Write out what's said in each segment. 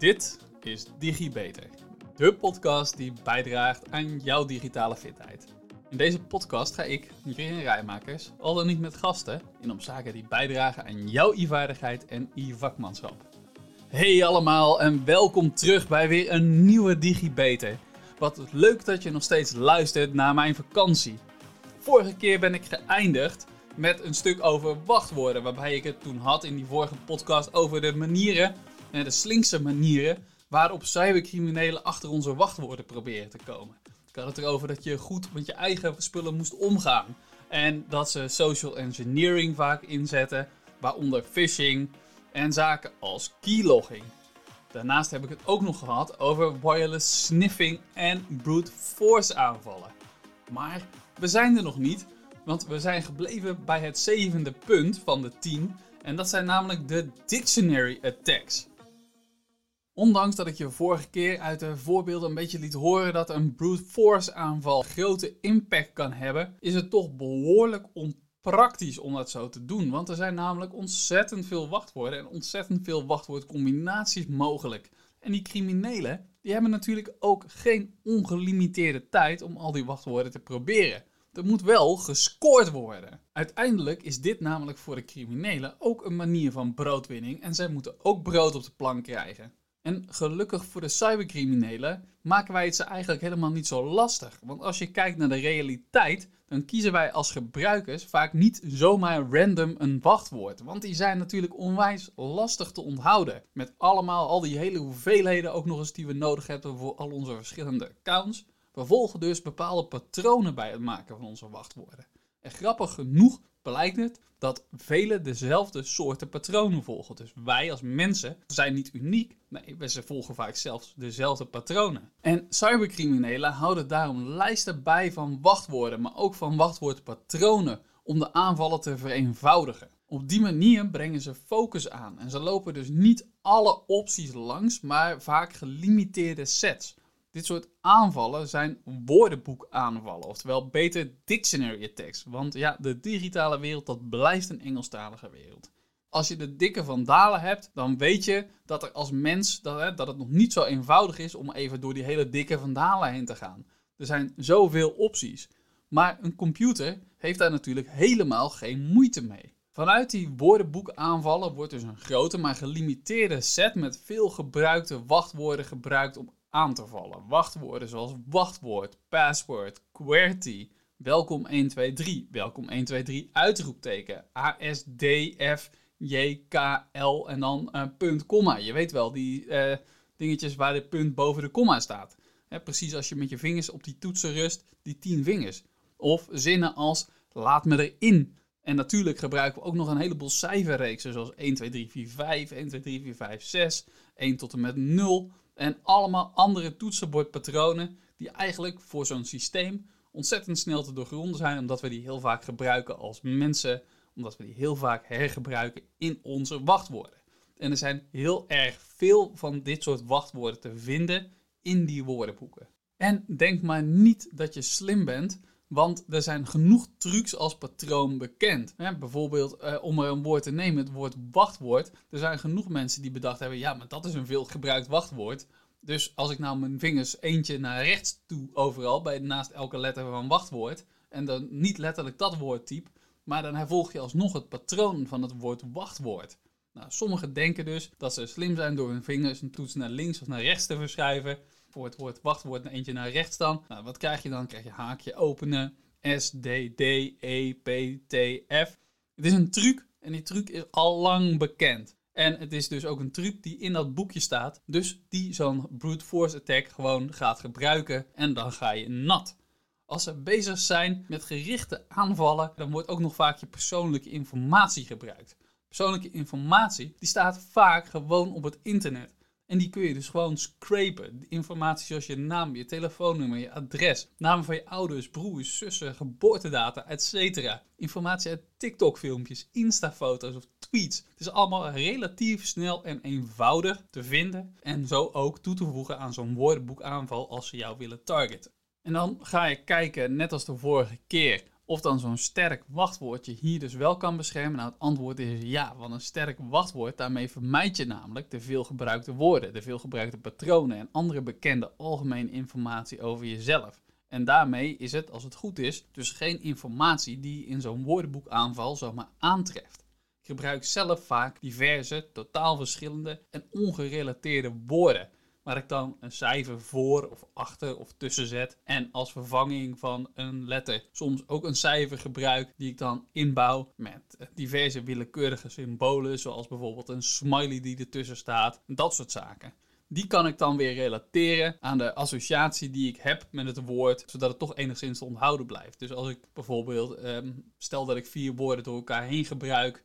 Dit is DigiBeter, de podcast die bijdraagt aan jouw digitale fitheid. In deze podcast ga ik, Jurien Rijmakers, al dan niet met gasten, in op zaken die bijdragen aan jouw e-vaardigheid en e-vakmanschap. Hey allemaal en welkom terug bij weer een nieuwe DigiBeter. Wat leuk dat je nog steeds luistert naar mijn vakantie. Vorige keer ben ik geëindigd met een stuk over wachtwoorden, waarbij ik het toen had in die vorige podcast over de manieren, de slinkse manieren, waarop cybercriminelen achter onze wachtwoorden proberen te komen. Ik had het erover dat je goed met je eigen spullen moest omgaan. En dat ze social engineering vaak inzetten, waaronder phishing en zaken als keylogging. Daarnaast heb ik het ook nog gehad over wireless sniffing en brute force aanvallen. Maar we zijn er nog niet, want we zijn gebleven bij het zevende punt van de 10. En dat zijn namelijk de dictionary attacks. Ondanks dat ik je vorige keer uit de voorbeelden een beetje liet horen dat een brute force aanval grote impact kan hebben, is het toch behoorlijk onpraktisch om dat zo te doen. Want er zijn namelijk ontzettend veel wachtwoorden en ontzettend veel wachtwoordcombinaties mogelijk. En die criminelen, die hebben natuurlijk ook geen ongelimiteerde tijd om al die wachtwoorden te proberen. Er moet wel gescoord worden. Uiteindelijk is dit namelijk voor de criminelen ook een manier van broodwinning en zij moeten ook brood op de plank krijgen. En gelukkig voor de cybercriminelen maken wij het ze eigenlijk helemaal niet zo lastig. Want als je kijkt naar de realiteit, dan kiezen wij als gebruikers vaak niet zomaar random een wachtwoord. Want die zijn natuurlijk onwijs lastig te onthouden. Met allemaal al die hele hoeveelheden ook nog eens die we nodig hebben voor al onze verschillende accounts. We volgen dus bepaalde patronen bij het maken van onze wachtwoorden. En grappig genoeg blijkt het dat velen dezelfde soorten patronen volgen. Dus wij als mensen zijn niet uniek. Nee, we volgen vaak zelfs dezelfde patronen. En cybercriminelen houden daarom lijsten bij van wachtwoorden, maar ook van wachtwoordpatronen om de aanvallen te vereenvoudigen. Op die manier brengen ze focus aan en ze lopen dus niet alle opties langs, maar vaak gelimiteerde sets. Dit soort aanvallen zijn woordenboekaanvallen, oftewel beter dictionary attacks. Want ja, de digitale wereld dat blijft een Engelstalige wereld. Als je de dikke vandalen hebt, dan weet je dat er als mens dat, hè, dat het nog niet zo eenvoudig is om even door die hele dikke vandalen heen te gaan. Er zijn zoveel opties. Maar een computer heeft daar natuurlijk helemaal geen moeite mee. Vanuit die woordenboekaanvallen wordt dus een grote maar gelimiteerde set met veel gebruikte wachtwoorden gebruikt om aan te vallen. Wachtwoorden zoals wachtwoord, password, QWERTY, welkom 123, welkom 123, uitroepteken, ASDF, JKL en dan uh, punt, komma. Je weet wel, die uh, dingetjes waar de punt boven de komma staat. precies als je met je vingers op die toetsen rust, die 10 vingers. Of zinnen als laat me erin. En natuurlijk gebruiken we ook nog een heleboel cijferreeksen, zoals 1, 2, 3, 4, 5, 1, 2, 3, 4, 5, 6, 1 tot en met 0. En allemaal andere toetsenbordpatronen die eigenlijk voor zo'n systeem ontzettend snel te doorgronden zijn, omdat we die heel vaak gebruiken als mensen, omdat we die heel vaak hergebruiken in onze wachtwoorden. En er zijn heel erg veel van dit soort wachtwoorden te vinden in die woordenboeken. En denk maar niet dat je slim bent, want er zijn genoeg trucs als patroon bekend. bijvoorbeeld, eh, om er een woord te nemen, het woord wachtwoord. Er zijn genoeg mensen die bedacht hebben, ja, maar dat is een veel gebruikt wachtwoord. Dus als ik nou mijn vingers eentje naar rechts toe overal, bij naast elke letter van wachtwoord, en dan niet letterlijk dat woord type, maar dan hervolg je alsnog het patroon van het woord wachtwoord. Nou, sommigen denken dus dat ze slim zijn door hun vingers een toets naar links of naar rechts te verschuiven voor het woord wachtwoord naar eentje naar rechts dan. Nou, wat krijg je dan? Krijg je haakje openen, S, D, D, E, P, T, F. Het is een truc en die truc is al lang bekend. En het is dus ook een truc die in dat boekje staat. Dus die zo'n brute force attack gewoon gaat gebruiken en dan ga je nat. Als ze bezig zijn met gerichte aanvallen, dan wordt ook nog vaak je persoonlijke informatie gebruikt. Persoonlijke informatie die staat vaak gewoon op het internet. En die kun je dus gewoon scrapen. Informatie zoals je naam, je telefoonnummer, je adres, namen van je ouders, broers, zussen, geboortedata, etc. Informatie uit TikTok-filmpjes, Insta-foto's of tweets. Het is allemaal relatief snel en eenvoudig te vinden en zo ook toe te voegen aan zo'n woordenboekaanval als ze jou willen targeten. En dan ga je kijken, net als de vorige keer, of dan zo'n sterk wachtwoordje hier dus wel kan beschermen. Nou, het antwoord is ja, want een sterk wachtwoord, daarmee vermijd je namelijk de veelgebruikte woorden, de veelgebruikte patronen en andere bekende algemene informatie over jezelf. En daarmee is het, als het goed is, dus geen informatie die je in zo'n woordenboekaanval zomaar aantreft. Ik gebruik zelf vaak diverse, totaal verschillende en ongerelateerde woorden waar ik dan een cijfer voor of achter of tussen zet. En als vervanging van een letter soms ook een cijfer gebruik die ik dan inbouw met diverse willekeurige symbolen, zoals bijvoorbeeld een smiley die ertussen staat. Dat soort zaken. Die kan ik dan weer relateren aan de associatie die ik heb met het woord, zodat het toch enigszins onthouden blijft. Dus als ik bijvoorbeeld, ehm, stel dat ik vier woorden door elkaar heen gebruik,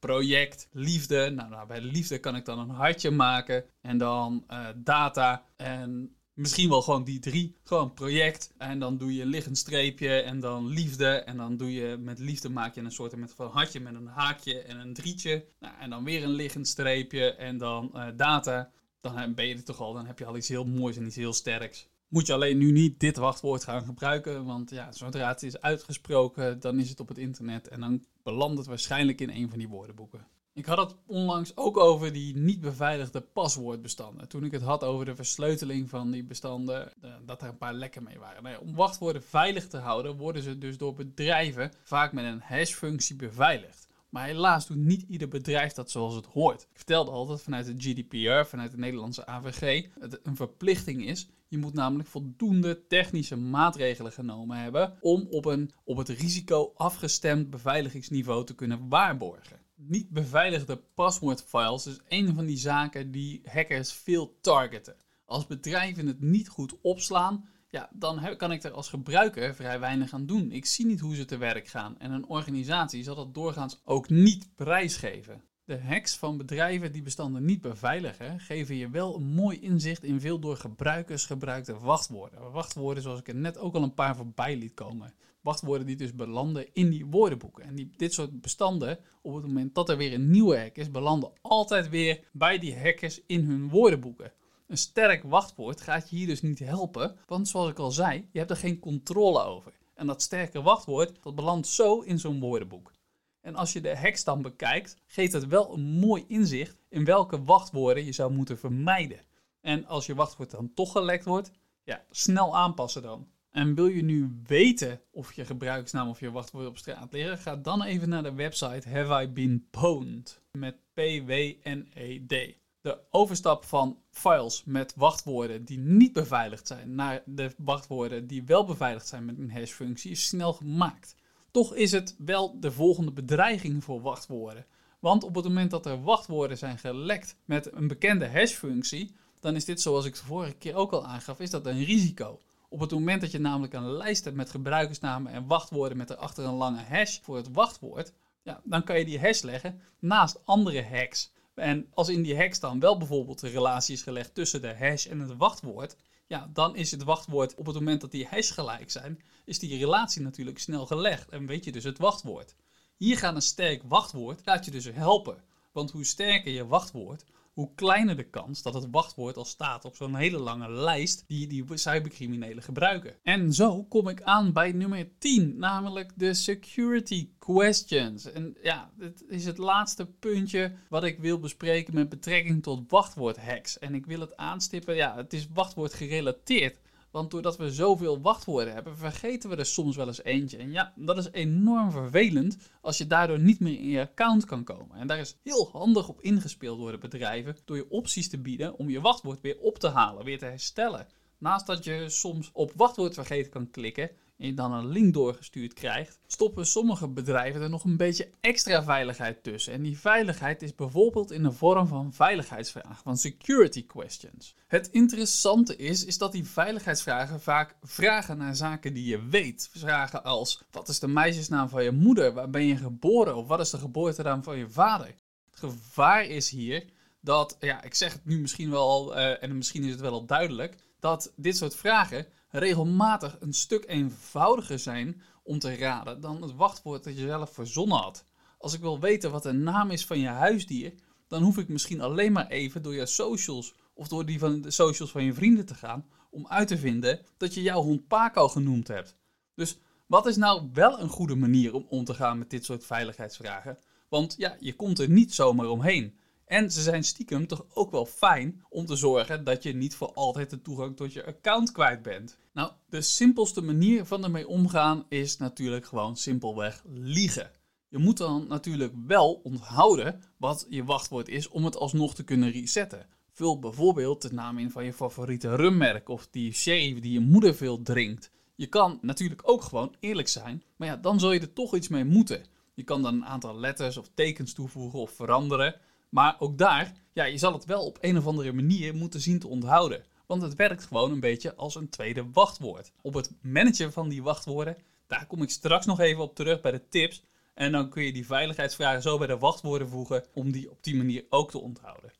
project, liefde. Nou, nou, bij liefde kan ik dan een hartje maken. En dan uh, data en misschien wel gewoon die drie. Gewoon project. En dan doe je liggend streepje en dan liefde. En dan doe je met liefde maak je een soort van hartje met een haakje en een drietje. Nou, en dan weer een liggend streepje en dan uh, data. Dan ben je er toch al, dan heb je al iets heel moois en iets heel sterks. Moet je alleen nu niet dit wachtwoord gaan gebruiken, want ja, zodra het is uitgesproken, dan is het op het internet en dan belandt het waarschijnlijk in een van die woordenboeken. Ik had het onlangs ook over die niet beveiligde paswoordbestanden. Toen ik het had over de versleuteling van die bestanden, eh, dat er een paar lekken mee waren. Nou om wachtwoorden veilig te houden, worden ze dus door bedrijven vaak met een hashfunctie beveiligd. Maar helaas doet niet ieder bedrijf dat zoals het hoort. Ik vertelde al dat vanuit de GDPR, vanuit de Nederlandse AVG, het een verplichting is. Je moet namelijk voldoende technische maatregelen genomen hebben om op een op het risico afgestemd beveiligingsniveau te kunnen waarborgen. Niet beveiligde paswoordfiles is een van die zaken die hackers veel targeten. Als bedrijven het niet goed opslaan, ja, dan kan ik er als gebruiker vrij weinig aan doen. Ik zie niet hoe ze te werk gaan en een organisatie zal dat doorgaans ook niet prijsgeven. De hacks van bedrijven die bestanden niet beveiligen, geven je wel een mooi inzicht in veel door gebruikers gebruikte wachtwoorden. Wachtwoorden zoals ik er net ook al een paar voorbij liet komen. Wachtwoorden die dus belanden in die woordenboeken. En die, dit soort bestanden, op het moment dat er weer een nieuwe hack is, belanden altijd weer bij die hackers in hun woordenboeken. Een sterk wachtwoord gaat je hier dus niet helpen, want zoals ik al zei, je hebt er geen controle over. En dat sterke wachtwoord, dat belandt zo in zo'n woordenboek. En als je de hacks dan bekijkt, geeft het wel een mooi inzicht in welke wachtwoorden je zou moeten vermijden. En als je wachtwoord dan toch gelekt wordt, ja, snel aanpassen dan. En wil je nu weten of je gebruiksnaam of je wachtwoord op straat liggen, ga dan even naar de website Have I Been Pwned met P-W-N-E-D de overstap van files met wachtwoorden die niet beveiligd zijn naar de wachtwoorden die wel beveiligd zijn met een hashfunctie is snel gemaakt. Toch is het wel de volgende bedreiging voor wachtwoorden. Want op het moment dat er wachtwoorden zijn gelekt met een bekende hashfunctie, dan is dit zoals ik de vorige keer ook al aangaf, is dat een risico. Op het moment dat je namelijk een lijst hebt met gebruikersnamen en wachtwoorden met erachter een lange hash voor het wachtwoord, ja, dan kan je die hash leggen naast andere hacks. En als in die hash dan wel bijvoorbeeld een relatie is gelegd tussen de hash en het wachtwoord, ja, dan is het wachtwoord op het moment dat die hash gelijk zijn, is die relatie natuurlijk snel gelegd en weet je dus het wachtwoord. Hier gaat een sterk wachtwoord, laat je dus helpen. Want hoe sterker je wachtwoord, hoe kleiner de kans dat het wachtwoord al staat op zo'n hele lange lijst die die cybercriminelen gebruiken. En zo kom ik aan bij nummer 10, namelijk de security questions. En ja, dit is het laatste puntje wat ik wil bespreken met betrekking tot wachtwoordhacks. En ik wil het aanstippen, ja, het is wachtwoord gerelateerd. Want doordat we zoveel wachtwoorden hebben, vergeten we er soms wel eens eentje. En ja, dat is enorm vervelend als je daardoor niet meer in je account kan komen. En daar is heel handig op ingespeeld door de bedrijven door je opties te bieden om je wachtwoord weer op te halen, weer te herstellen. Naast dat je soms op wachtwoord vergeten kan klikken, en je dan een link doorgestuurd krijgt, stoppen sommige bedrijven er nog een beetje extra veiligheid tussen. En die veiligheid is bijvoorbeeld in de vorm van veiligheidsvragen, van security questions. Het interessante is, is dat die veiligheidsvragen vaak vragen naar zaken die je weet. Vragen als, wat is de meisjesnaam van je moeder? Waar ben je geboren? Of wat is de geboortenaam van je vader? Het gevaar is hier dat, ja, ik zeg het nu misschien wel, uh, en misschien is het wel al duidelijk, dat dit soort vragen regelmatig een stuk eenvoudiger zijn om te raden dan het wachtwoord dat je zelf verzonnen had. Als ik wil weten wat de naam is van je huisdier, dan hoef ik misschien alleen maar even door je socials of door die van de socials van je vrienden te gaan om uit te vinden dat je jouw hond Paco genoemd hebt. Dus Wat is nou wel een goede manier om om te gaan met dit soort veiligheidsvragen? Want ja, je komt er niet zomaar omheen. En ze zijn stiekem toch ook wel fijn om te zorgen dat je niet voor altijd de toegang tot je account kwijt bent. Nou, de simpelste manier van ermee omgaan is natuurlijk gewoon simpelweg liegen. Je moet dan natuurlijk wel onthouden wat je wachtwoord is om het alsnog te kunnen resetten. Vul bijvoorbeeld de naam in van je favoriete rummerk of die sherry die je moeder veel drinkt. Je kan natuurlijk ook gewoon eerlijk zijn, maar ja, dan zul je er toch iets mee moeten. Je kan dan een aantal letters of tekens toevoegen of veranderen. Maar ook daar, ja, je zal het wel op een of andere manier moeten zien te onthouden. Want het werkt gewoon een beetje als een tweede wachtwoord. Op het managen van die wachtwoorden, daar kom ik straks nog even op terug bij de tips. En dan kun je die veiligheidsvragen zo bij de wachtwoorden voegen om die op die manier ook te onthouden.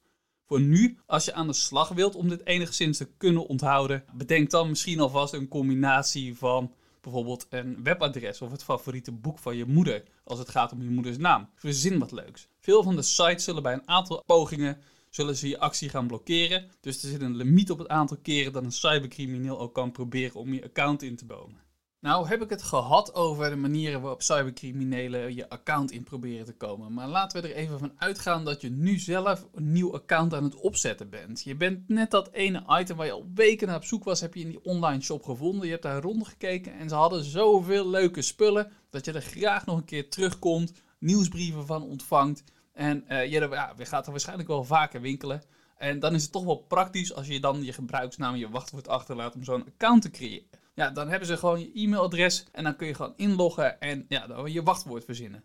Voor nu, als je aan de slag wilt om dit enigszins te kunnen onthouden, bedenk dan misschien alvast een combinatie van bijvoorbeeld een webadres of het favoriete boek van je moeder als het gaat om je moeders naam. Verzin wat leuks. Veel van de sites zullen bij een aantal pogingen zullen ze je actie gaan blokkeren. Dus er zit een limiet op het aantal keren dat een cybercrimineel ook kan proberen om je account in te bomen. Nou heb ik het gehad over de manieren waarop cybercriminelen je account in proberen te komen. Maar laten we er even van uitgaan dat je nu zelf een nieuw account aan het opzetten bent. Je bent net dat ene item waar je al weken naar op zoek was, heb je in die online shop gevonden. Je hebt daar rondgekeken en ze hadden zoveel leuke spullen dat je er graag nog een keer terugkomt, nieuwsbrieven van ontvangt. En uh, je, ja, gaat er waarschijnlijk wel vaker winkelen. En dan is het toch wel praktisch als je dan je gebruiksnaam en je wachtwoord achterlaat om zo'n account te creëren. Ja, dan hebben ze gewoon je e-mailadres en dan kun je gewoon inloggen en ja, dan je wachtwoord verzinnen.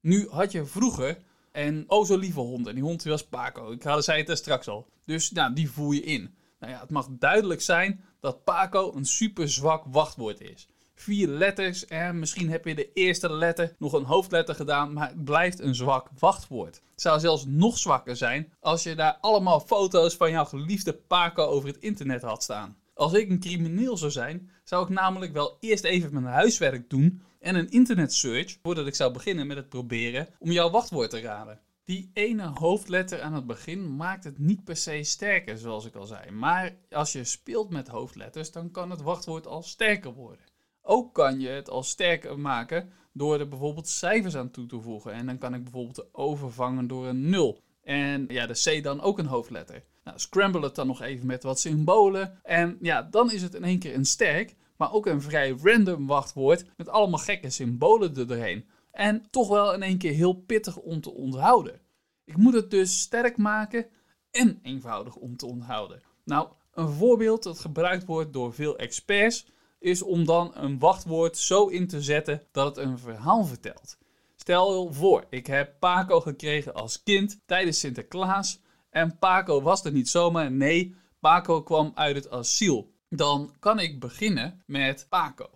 Nu had je vroeger een oh zo lieve hond en die hond was Paco. Ik had, zei het er straks al. Dus nou, die voer je in. Nou ja, het mag duidelijk zijn dat Paco een super zwak wachtwoord is. Vier letters en misschien heb je de eerste letter nog een hoofdletter gedaan, maar het blijft een zwak wachtwoord. Het zou zelfs nog zwakker zijn als je daar allemaal foto's van jouw geliefde Paco over het internet had staan. Als ik een crimineel zou zijn, zou ik namelijk wel eerst even mijn huiswerk doen en een internet search voordat ik zou beginnen met het proberen om jouw wachtwoord te raden. Die ene hoofdletter aan het begin maakt het niet per se sterker, zoals ik al zei. Maar als je speelt met hoofdletters, dan kan het wachtwoord al sterker worden. Ook kan je het al sterker maken door er bijvoorbeeld cijfers aan toe te voegen. En dan kan ik bijvoorbeeld de O vervangen door een 0. En ja, de C dan ook een hoofdletter. Nou, scramble het dan nog even met wat symbolen. En ja, dan is het in één keer een sterk, maar ook een vrij random wachtwoord met allemaal gekke symbolen er doorheen. En toch wel in één keer heel pittig om te onthouden. Ik moet het dus sterk maken en eenvoudig om te onthouden. Nou, een voorbeeld dat gebruikt wordt door veel experts is om dan een wachtwoord zo in te zetten dat het een verhaal vertelt. Stel voor, ik heb Paco gekregen als kind tijdens Sinterklaas en Paco was er niet zomaar. Nee, Paco kwam uit het asiel. Dan kan ik beginnen met Paco.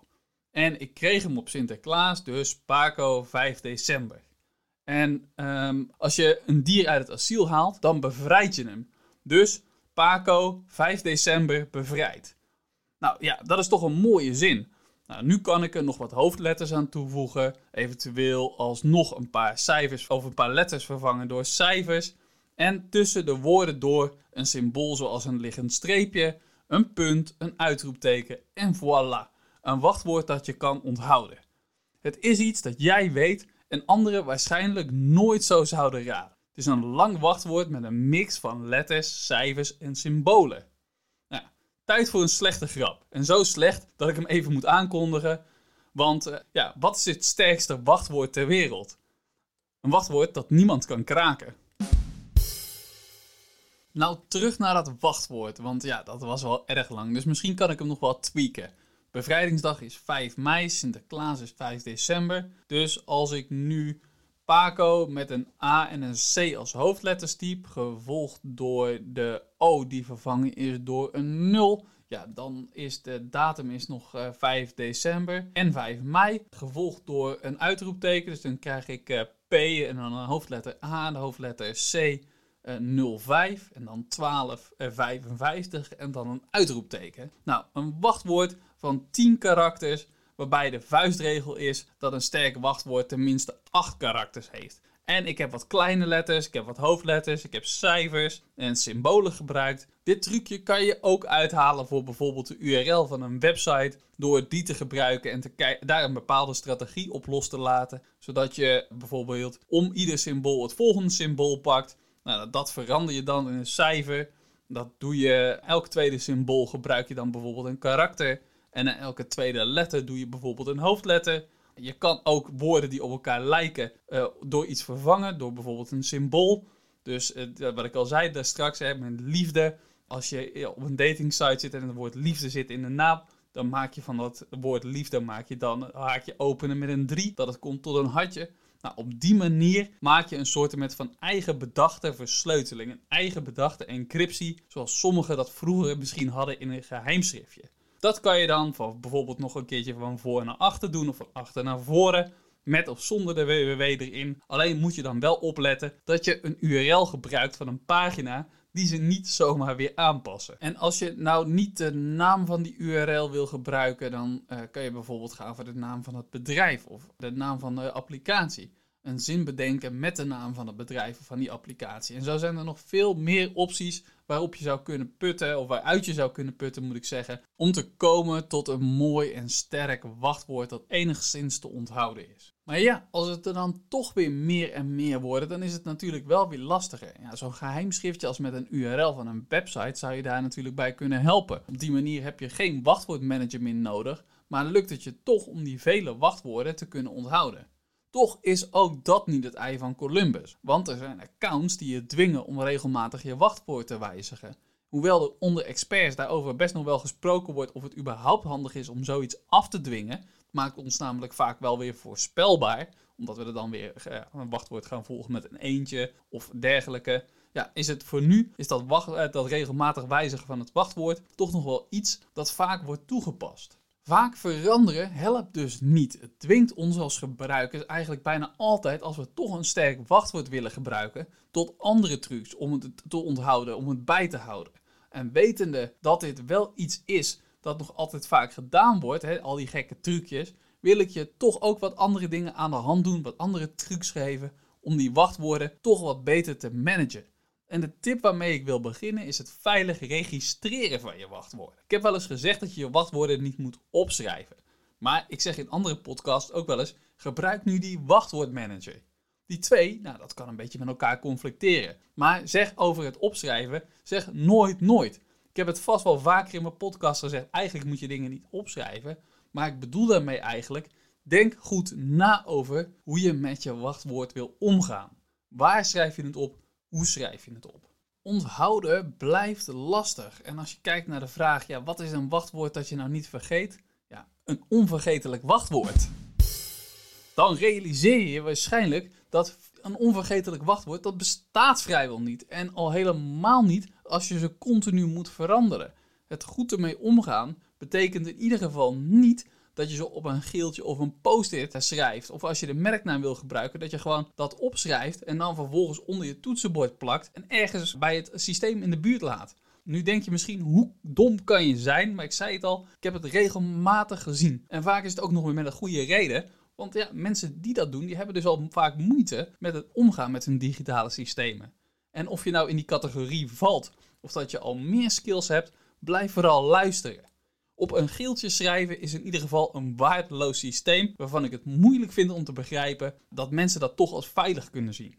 En ik kreeg hem op Sinterklaas, dus Paco 5 december. En ehm, als je een dier uit het asiel haalt, dan bevrijd je hem. Dus Paco 5 december bevrijd. Nou ja, dat is toch een mooie zin. Nou, nu kan ik er nog wat hoofdletters aan toevoegen. Eventueel alsnog een paar cijfers of een paar letters vervangen door cijfers. En tussen de woorden door een symbool zoals een liggend streepje, een punt, een uitroepteken en voilà. Een wachtwoord dat je kan onthouden. Het is iets dat jij weet en anderen waarschijnlijk nooit zo zouden raden. Het is een lang wachtwoord met een mix van letters, cijfers en symbolen. Nou, tijd voor een slechte grap. En zo slecht dat ik hem even moet aankondigen. Want uh, ja, wat is het sterkste wachtwoord ter wereld? Een wachtwoord dat niemand kan kraken. Nou, terug naar dat wachtwoord, want ja, dat was wel erg lang. Dus misschien kan ik hem nog wel tweaken. Bevrijdingsdag is 5 mei, Sinterklaas is 5 december. Dus als ik nu Paco met een A en een C als hoofdletters type, gevolgd door de O die vervangen is door een 0, ja, dan is de datum is nog 5 eh, december en 5 mei, gevolgd door een uitroepteken. Dus dan krijg ik uh, P en dan een hoofdletter A, de hoofdletter C 05 en dan 1255 en dan een uitroepteken. Nou, een wachtwoord van 10 karakters, waarbij de vuistregel is dat een sterk wachtwoord tenminste 8 karakters heeft. En ik heb wat kleine letters, ik heb wat hoofdletters, ik heb cijfers en symbolen gebruikt. Dit trucje kan je ook uithalen voor bijvoorbeeld de URL van een website door die te gebruiken en te daar een bepaalde strategie op los te laten. Zodat je bijvoorbeeld om ieder symbool het volgende symbool pakt. Nou, dat verander je dan in een cijfer. Dat doe je, elk tweede symbool gebruik je dan bijvoorbeeld een karakter. En elke tweede letter doe je bijvoorbeeld een hoofdletter. Je kan ook woorden die op elkaar lijken uh, door iets vervangen, door bijvoorbeeld een symbool. Dus uh, wat ik al zei daar straks, hè, met liefde. Als je op een dating site zit en het woord liefde zit in de naam, dan maak je van dat woord liefde maak je dan haakje openen met een 3, dat het komt tot een hartje. Nou, op die manier maak je een soort van eigen bedachte versleuteling, een eigen bedachte encryptie, zoals sommigen dat vroeger misschien hadden in een geheimschriftje. Dat kan je dan van bijvoorbeeld nog een keertje van voor naar achter doen of van achter naar voren. Met of zonder de www erin. Alleen moet je dan wel opletten dat je een URL gebruikt van een pagina die ze niet zomaar weer aanpassen. En als je nou niet de naam van die URL wil gebruiken, dan uh, kan je bijvoorbeeld gaan voor de naam van het bedrijf of de naam van de applicatie een zin bedenken met de naam van het bedrijf of van die applicatie. En zo zijn er nog veel meer opties waarop je zou kunnen putten, of waaruit je zou kunnen putten, moet ik zeggen, om te komen tot een mooi en sterk wachtwoord dat enigszins te onthouden is. Maar ja, als het er dan toch weer meer en meer worden, dan is het natuurlijk wel weer lastiger. Ja, Zo'n geheimschriftje als met een URL van een website zou je daar natuurlijk bij kunnen helpen. Op die manier heb je geen wachtwoordmanager meer nodig, maar lukt het je toch om die vele wachtwoorden te kunnen onthouden. Toch is ook dat niet het ei van Columbus, want er zijn accounts die je dwingen om regelmatig je wachtwoord te wijzigen. Hoewel er onder experts daarover best nog wel gesproken wordt of het überhaupt handig is om zoiets af te dwingen, maakt ons namelijk vaak wel weer voorspelbaar, omdat we er dan weer eh, een wachtwoord gaan volgen met een eentje of dergelijke. Ja, is het voor nu, is dat, wacht, eh, dat regelmatig wijzigen van het wachtwoord toch nog wel iets dat vaak wordt toegepast. Vaak veranderen helpt dus niet. Het dwingt ons als gebruikers eigenlijk bijna altijd, als we toch een sterk wachtwoord willen gebruiken, tot andere trucs om het te onthouden, om het bij te houden. En wetende dat dit wel iets is dat nog altijd vaak gedaan wordt, hè, al die gekke trucjes, wil ik je toch ook wat andere dingen aan de hand doen, wat andere trucs geven, om die wachtwoorden toch wat beter te managen. En de tip waarmee ik wil beginnen is het veilig registreren van je wachtwoorden. Ik heb wel eens gezegd dat je je wachtwoorden niet moet opschrijven. Maar ik zeg in andere podcasts ook wel eens: gebruik nu die wachtwoordmanager. Die twee, nou dat kan een beetje met elkaar conflicteren. Maar zeg over het opschrijven, zeg nooit nooit. Ik heb het vast wel vaker in mijn podcast gezegd: eigenlijk moet je dingen niet opschrijven. Maar ik bedoel daarmee eigenlijk: denk goed na over hoe je met je wachtwoord wil omgaan. Waar schrijf je het op? Hoe schrijf je het op? Onthouden blijft lastig. En als je kijkt naar de vraag, ja, wat is een wachtwoord dat je nou niet vergeet? Ja, een onvergetelijk wachtwoord. Dan realiseer je waarschijnlijk dat een onvergetelijk wachtwoord, dat bestaat vrijwel niet. En al helemaal niet als je ze continu moet veranderen. Het goed ermee omgaan betekent in ieder geval niet dat je ze op een geeltje of een post-it schrijft. Of als je de merknaam wil gebruiken, dat je gewoon dat opschrijft en dan vervolgens onder je toetsenbord plakt en ergens bij het systeem in de buurt laat. Nu denk je misschien, hoe dom kan je zijn? Maar ik zei het al, ik heb het regelmatig gezien. En vaak is het ook nog weer met een goede reden. Want ja, mensen die dat doen, die hebben dus al vaak moeite met het omgaan met hun digitale systemen. En of je nou in die categorie valt, of dat je al meer skills hebt, blijf vooral luisteren. Op een geeltje schrijven is in ieder geval een waardeloos systeem waarvan ik het moeilijk vind om te begrijpen dat mensen dat toch als veilig kunnen zien.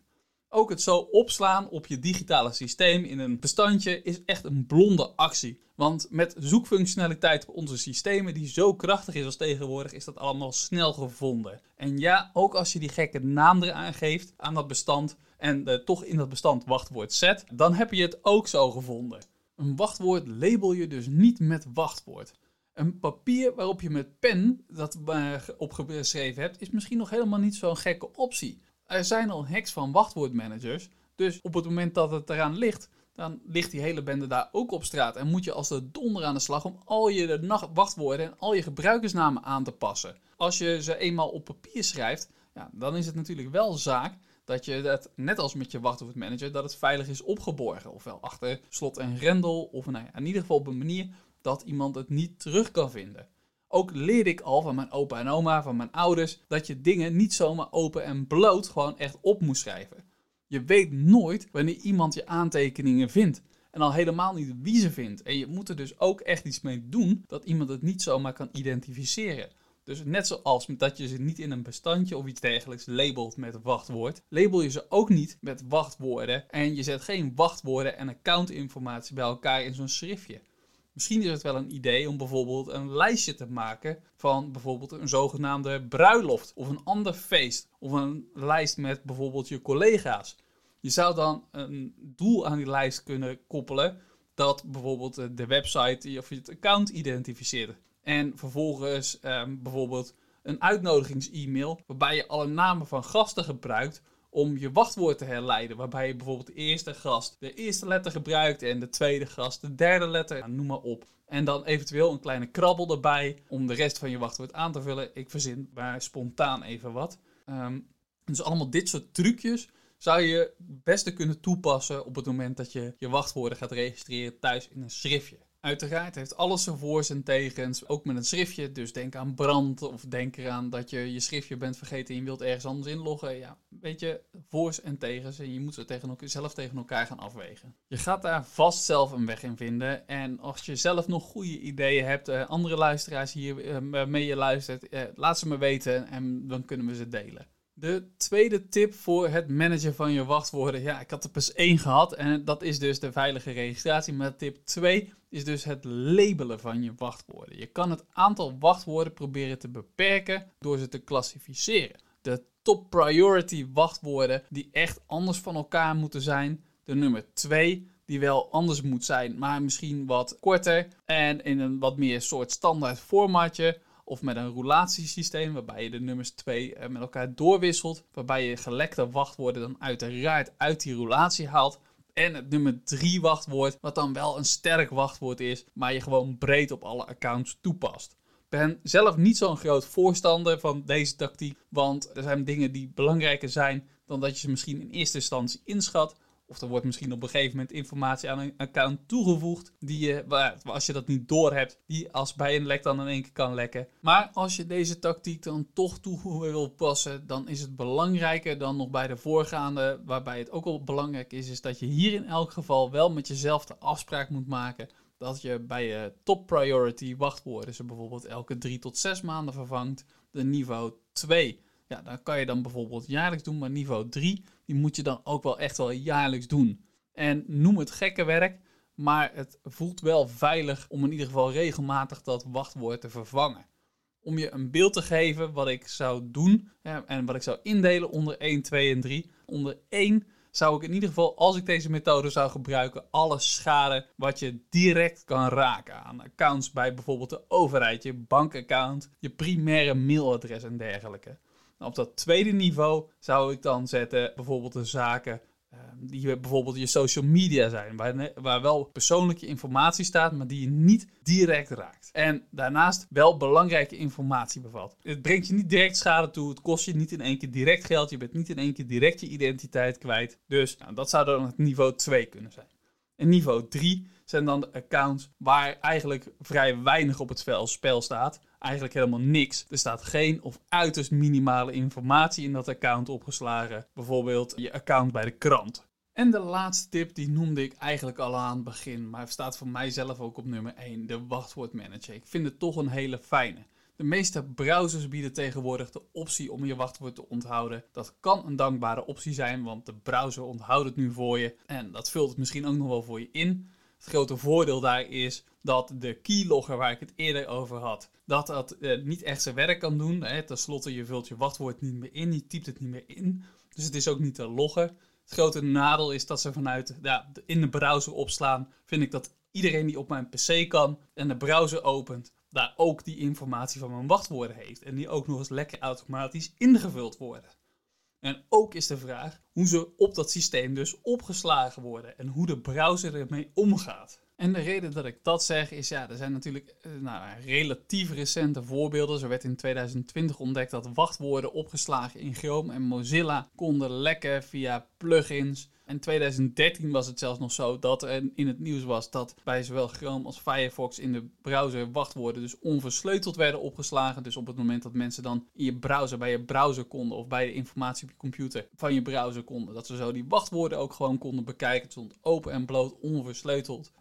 Ook het zo opslaan op je digitale systeem in een bestandje is echt een blonde actie. Want met zoekfunctionaliteit op onze systemen die zo krachtig is als tegenwoordig, is dat allemaal snel gevonden. En ja, ook als je die gekke naam eraan geeft aan dat bestand en toch in dat bestand wachtwoord zet, dan heb je het ook zo gevonden. Een wachtwoord label je dus niet met wachtwoord. Een papier waarop je met pen dat opgeschreven hebt, is misschien nog helemaal niet zo'n gekke optie. Er zijn al hacks van wachtwoordmanagers, dus op het moment dat het eraan ligt, dan ligt die hele bende daar ook op straat. En moet je als de donder aan de slag om al je wachtwoorden en al je gebruikersnamen aan te passen. Als je ze eenmaal op papier schrijft, ja, dan is het natuurlijk wel zaak dat je dat, net als met je wachtwoordmanager, dat het veilig is opgeborgen. Ofwel achter slot en grendel, of nou ja, in ieder geval op een manier dat iemand het niet terug kan vinden. Ook leerde ik al van mijn opa en oma, van mijn ouders, dat je dingen niet zomaar open en bloot gewoon echt op moest schrijven. Je weet nooit wanneer iemand je aantekeningen vindt. En al helemaal niet wie ze vindt. En je moet er dus ook echt iets mee doen dat iemand het niet zomaar kan identificeren. Dus net zoals dat je ze niet in een bestandje of iets dergelijks labelt met wachtwoord, label je ze ook niet met wachtwoorden. En je zet geen wachtwoorden en accountinformatie bij elkaar in zo'n schriftje. Misschien is het wel een idee om bijvoorbeeld een lijstje te maken van bijvoorbeeld een zogenaamde bruiloft of een ander feest. Of een lijst met bijvoorbeeld je collega's. Je zou dan een doel aan die lijst kunnen koppelen dat bijvoorbeeld de website of je het account identificeert. En vervolgens ehm, bijvoorbeeld een uitnodigings-e-mail waarbij je alle namen van gasten gebruikt om je wachtwoord te herleiden. Waarbij je bijvoorbeeld de eerste gast de eerste letter gebruikt en de tweede gast de derde letter. Nou, noem maar op. En dan eventueel een kleine krabbel erbij om de rest van je wachtwoord aan te vullen. Ik verzin maar spontaan even wat. Um, dus allemaal dit soort trucjes zou je het beste kunnen toepassen op het moment dat je je wachtwoorden gaat registreren thuis in een schriftje. Uiteraard heeft alles zijn voor's en tegens, ook met een schriftje. Dus denk aan brand of denk eraan dat je je schriftje bent vergeten en je wilt ergens anders inloggen. Ja, weet je, voor's en tegens en je moet ze tegen elkaar, zelf tegen elkaar gaan afwegen. Je gaat daar vast zelf een weg in vinden. En als je zelf nog goede ideeën hebt, uh, andere luisteraars hier uh, mee je luistert, uh, laat ze me weten en dan kunnen we ze delen. De tweede tip voor het managen van je wachtwoorden. Ja, ik had er pas één gehad en dat is dus de veilige registratie. Maar tip 2 is dus het labelen van je wachtwoorden. Je kan het aantal wachtwoorden proberen te beperken door ze te klassificeren. De top priority wachtwoorden die echt anders van elkaar moeten zijn. De nummer 2 die wel anders moet zijn, maar misschien wat korter en in een wat meer soort standaard formatje. Of met een roulatiesysteem waarbij je de nummers 2 eh, met elkaar doorwisselt. Waarbij je gelekte wachtwoorden dan uiteraard uit die roulatie haalt. En het nummer 3 wachtwoord, wat dan wel een sterk wachtwoord is, maar je gewoon breed op alle accounts toepast. Ben zelf niet zo'n groot voorstander van deze tactiek, want er zijn dingen die belangrijker zijn dan dat je ze misschien in eerste instantie inschat. Of er wordt misschien op een gegeven moment informatie aan een account toegevoegd. Die je, als je dat niet doorhebt, die als bij een lek dan in één keer kan lekken. Maar als je deze tactiek dan toch toe wil passen, dan is het belangrijker dan nog bij de voorgaande. Waarbij het ook wel belangrijk is, is dat je hier in elk geval wel met jezelf de afspraak moet maken. Dat je bij je top priority wachtwoorden ze bijvoorbeeld elke drie tot zes maanden vervangt. De niveau 2 ja, dan kan je dan bijvoorbeeld jaarlijks doen, maar niveau 3, die moet je dan ook wel echt wel jaarlijks doen. En noem het gekke werk, maar het voelt wel veilig om in ieder geval regelmatig dat wachtwoord te vervangen. Om je een beeld te geven wat ik zou doen en wat ik zou indelen onder 1, 2 en 3. Onder 1 zou ik in ieder geval, als ik deze methode zou gebruiken, alle schade wat je direct kan raken aan accounts bij bijvoorbeeld de overheid, je bankaccount, je primaire mailadres en dergelijke. Op dat tweede niveau zou ik dan zetten bijvoorbeeld de zaken uh, die bijvoorbeeld je social media zijn, waar, waar wel persoonlijke informatie staat, maar die je niet direct raakt. En daarnaast wel belangrijke informatie bevat. Het brengt je niet direct schade toe, het kost je niet in één keer direct geld, je bent niet in één keer direct je identiteit kwijt. Dus nou, dat zou dan het niveau 2 kunnen zijn. En niveau 3 zijn dan de accounts waar eigenlijk vrij weinig op het spel staat eigenlijk helemaal niks. Er staat geen of uiterst minimale informatie in dat account opgeslagen. Bijvoorbeeld je account bij de krant. En de laatste tip, die noemde ik eigenlijk al aan het begin, maar staat voor mij zelf ook op nummer 1, de wachtwoordmanager. Ik vind het toch een hele fijne. De meeste browsers bieden tegenwoordig de optie om je wachtwoord te onthouden. Dat kan een dankbare optie zijn, want de browser onthoudt het nu voor je. En dat vult het misschien ook nog wel voor je in. Het grote voordeel daar is dat de keylogger waar ik het eerder over had, dat dat eh, niet echt zijn werk kan doen. Hè. Ten slotte, je vult je wachtwoord niet meer in, je typt het niet meer in. Dus het is ook niet te loggen. Het grote nadeel is dat ze vanuit ja, in de browser opslaan. Vind ik dat iedereen die op mijn PC kan en de browser opent, daar ook die informatie van mijn wachtwoorden heeft. En die ook nog eens lekker automatisch ingevuld worden. En ook is de vraag hoe ze op dat systeem dus opgeslagen worden en hoe de browser ermee omgaat. En de reden dat ik dat zeg is, ja, er zijn natuurlijk eh, nou, relatief recente voorbeelden. Zo werd in 2020 ontdekt dat wachtwoorden opgeslagen in Chrome en Mozilla konden lekken via plugins. In 2013 was het zelfs nog zo dat er in het nieuws was dat bij zowel Chrome als Firefox in de browser wachtwoorden dus onversleuteld werden opgeslagen. Dus op het moment dat mensen dan in je browser bij je browser konden of bij de informatie op je computer van je browser konden, dat ze zo die wachtwoorden ook gewoon konden bekijken. Het stond open en bloot onversleuteld.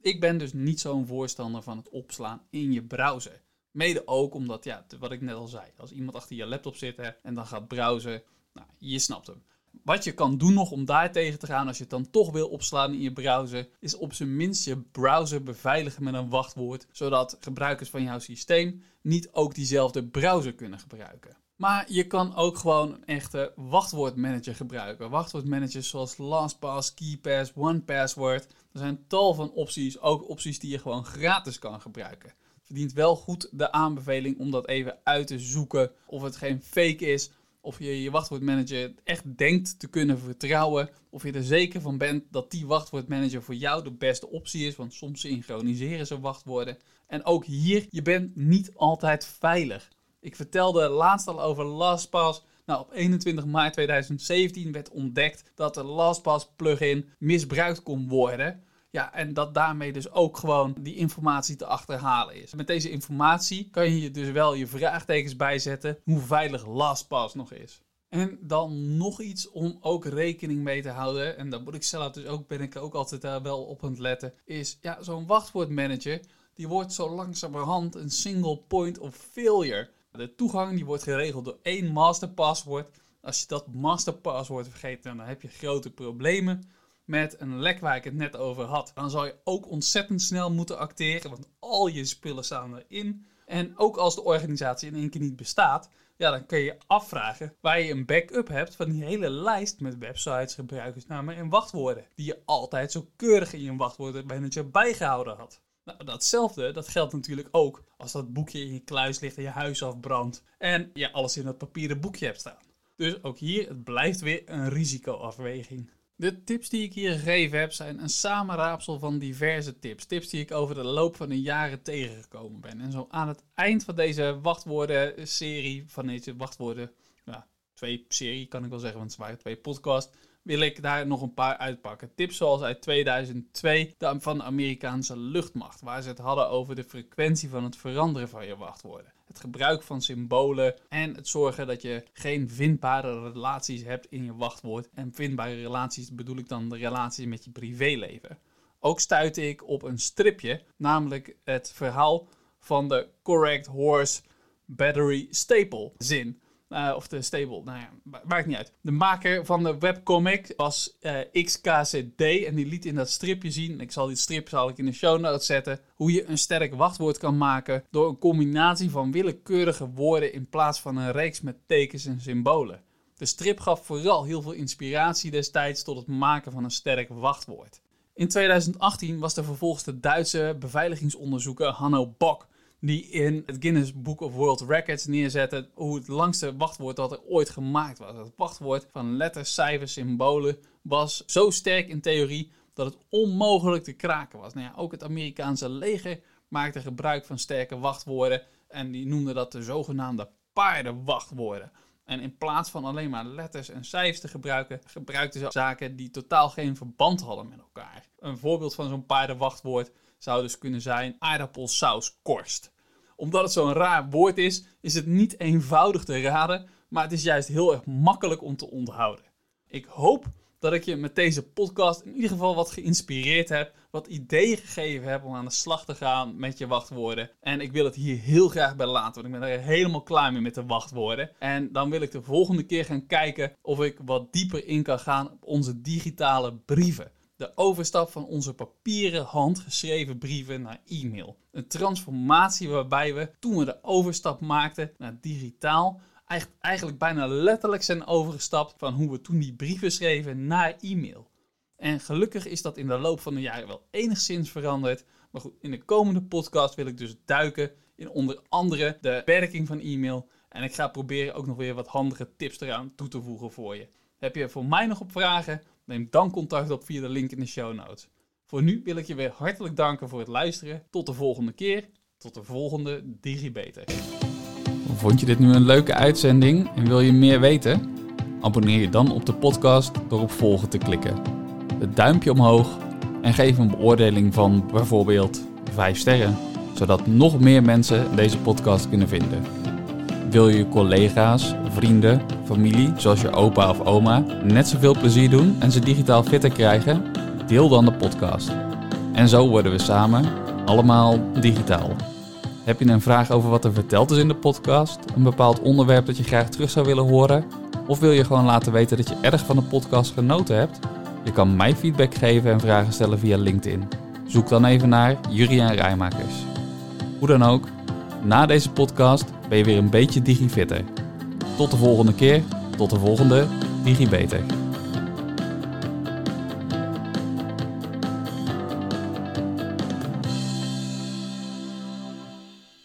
Ik ben dus niet zo'n voorstander van het opslaan in je browser. Mede ook omdat, ja, wat ik net al zei, als iemand achter je laptop zit en dan gaat browsen, nou, je snapt hem. Wat je kan doen nog om daar tegen te gaan als je het dan toch wil opslaan in je browser, is op zijn minst je browser beveiligen met een wachtwoord, zodat gebruikers van jouw systeem niet ook diezelfde browser kunnen gebruiken. Maar je kan ook gewoon een echte wachtwoordmanager gebruiken. Wachtwoordmanagers zoals LastPass, KeyPass, OnePassword. Er zijn tal van opties, ook opties die je gewoon gratis kan gebruiken. Verdient wel goed de aanbeveling om dat even uit te zoeken of het geen fake is of je je wachtwoordmanager echt denkt te kunnen vertrouwen. Of je er zeker van bent dat die wachtwoordmanager voor jou de beste optie is. Want soms synchroniseren ze wachtwoorden. En ook hier, je bent niet altijd veilig. Ik vertelde laatst al over LastPass. Nou, op 21 maart 2017 werd ontdekt dat de LastPass plugin misbruikt kon worden. Ja, en dat daarmee dus ook gewoon die informatie te achterhalen is. Met deze informatie kan je dus wel je vraagtekens bijzetten hoe veilig LastPass nog is. En dan nog iets om ook rekening mee te houden, en daar moet ik zelf dus ook, ben ik ook altijd daar wel op aan het letten, is ja, zo'n wachtwoordmanager, die wordt zo langzamerhand een single point of failure. De toegang die wordt geregeld door één masterpaswoord. Als je dat masterpaswoord vergeet, dan heb je grote problemen met een lek waar ik het net over had. Dan zal je ook ontzettend snel moeten acteren, want al je spullen staan erin. En ook als de organisatie in één keer niet bestaat, ja, dan kun je afvragen waar je een backup hebt van die hele lijst met websites, gebruikersnamen en wachtwoorden. Die je altijd zo keurig in je wachtwoordenmanager bijgehouden had. Nou, datzelfde, dat geldt natuurlijk ook als dat boekje in je kluis ligt en je huis afbrandt. En je alles in dat papieren boekje hebt staan. Dus ook hier, het blijft weer een risicoafweging. De tips die ik hier gegeven heb zijn een samenraapsel van diverse tips. Tips die ik over de loop van de jaren tegengekomen ben. En zo aan het eind van deze wachtwoorden-serie, van deze wachtwoorden, ja, twee serie kan ik wel zeggen, want het waren twee podcasts, wil ik daar nog een paar uitpakken. Tips zoals uit 2002 van de Amerikaanse luchtmacht, waar ze het hadden over de frequentie van het veranderen van je wachtwoorden. Het gebruik van symbolen en het zorgen dat je geen vindbare relaties hebt in je wachtwoord. En vindbare relaties bedoel ik dan de relaties met je privéleven. Ook stuitte ik op een stripje, namelijk het verhaal van de Correct Horse Battery Staple zin. Uh, of de stable, nou ja, maakt niet uit. De maker van de webcomic was uh, eh, XKCD en die liet in dat stripje zien, ik zal die strip zal ik in de show notes zetten, hoe je een sterk wachtwoord kan maken door een combinatie van willekeurige woorden in plaats van een reeks met tekens en symbolen. De strip gaf vooral heel veel inspiratie destijds tot het maken van een sterk wachtwoord. In 2018 was er vervolgens de Duitse beveiligingsonderzoeker Hanno Bock die in het Guinness Book of World Records neerzetten hoe het langste wachtwoord dat er ooit gemaakt was. Het wachtwoord van letters, cijfers, symbolen was zo sterk in theorie dat het onmogelijk te kraken was. Nou ja, ook het Amerikaanse leger maakte gebruik van sterke wachtwoorden en die noemde dat de zogenaamde paardenwachtwoorden. En in plaats van alleen maar letters en cijfers te gebruiken, gebruikten ze zaken die totaal geen verband hadden met elkaar. Een voorbeeld van zo'n paardenwachtwoord zou dus kunnen zijn aardappelsauskorst omdat het zo'n raar woord is, is het niet eenvoudig te raden, maar het is juist heel erg makkelijk om te onthouden. Ik hoop dat ik je met deze podcast in ieder geval wat geïnspireerd heb, wat ideeën gegeven heb om aan de slag te gaan met je wachtwoorden. En ik wil het hier heel graag bij laten, want ik ben er helemaal klaar mee met de wachtwoorden. En dan wil ik de volgende keer gaan kijken of ik wat dieper in kan gaan op onze digitale brieven de overstap van onze papieren handgeschreven brieven naar e-mail. Een transformatie waarbij we, toen we de overstap maakten naar digitaal, eigenlijk bijna letterlijk zijn overgestapt van hoe we toen die brieven schreven naar e-mail. En gelukkig is dat in de loop van de jaren wel enigszins veranderd. Maar goed, in de komende podcast wil ik dus duiken in onder andere de werking van e-mail. En ik ga proberen ook nog weer wat handige tips eraan toe te voegen voor je. Heb je voor mij nog op vragen? Neem dan contact op via de link in de show notes. Voor nu wil ik je weer hartelijk danken voor het luisteren. Tot de volgende keer. Tot de volgende DigiBeter. Vond je dit nu een leuke uitzending en wil je meer weten? Abonneer je dan op de podcast door op volgen te klikken. Het duimpje omhoog en geef een beoordeling van bijvoorbeeld 5 sterren, zodat nog meer mensen deze podcast kunnen vinden. Wil je collega's, vrienden, familie, zoals je opa of oma, net zoveel plezier doen en ze digitaal fitter krijgen? Deel dan de podcast. En zo worden we samen allemaal digitaal. Heb je een vraag over wat er verteld is in de podcast? Een bepaald onderwerp dat je graag terug zou willen horen? Of wil je gewoon laten weten dat je erg van de podcast genoten hebt? Je kan mij feedback geven en vragen stellen via LinkedIn. Zoek dan even naar Juriaan Rijmakers. Hoe dan ook, na deze podcast je weer een beetje digifitter. Tot de volgende keer, tot de volgende DigiBeter.